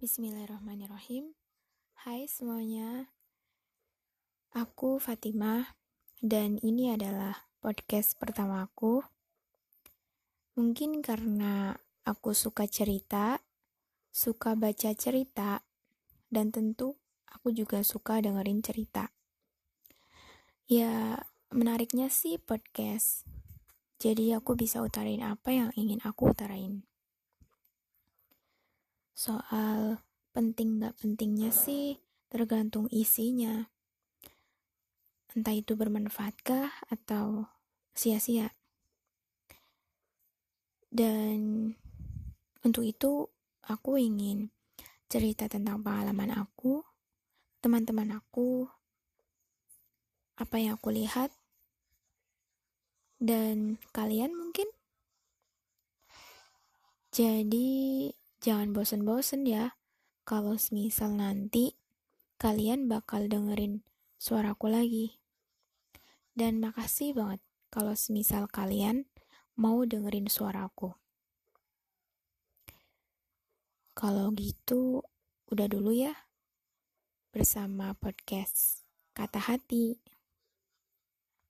Bismillahirrahmanirrahim. Hai semuanya. Aku Fatimah dan ini adalah podcast pertama aku. Mungkin karena aku suka cerita, suka baca cerita, dan tentu aku juga suka dengerin cerita. Ya, menariknya sih podcast. Jadi aku bisa utarain apa yang ingin aku utarain. Soal penting gak pentingnya sih tergantung isinya. Entah itu bermanfaatkah atau sia-sia. Dan untuk itu aku ingin cerita tentang pengalaman aku, teman-teman aku, apa yang aku lihat, dan kalian mungkin. Jadi Jangan bosen-bosen ya, kalau semisal nanti kalian bakal dengerin suaraku lagi. Dan makasih banget kalau semisal kalian mau dengerin suaraku. Kalau gitu, udah dulu ya bersama podcast Kata Hati.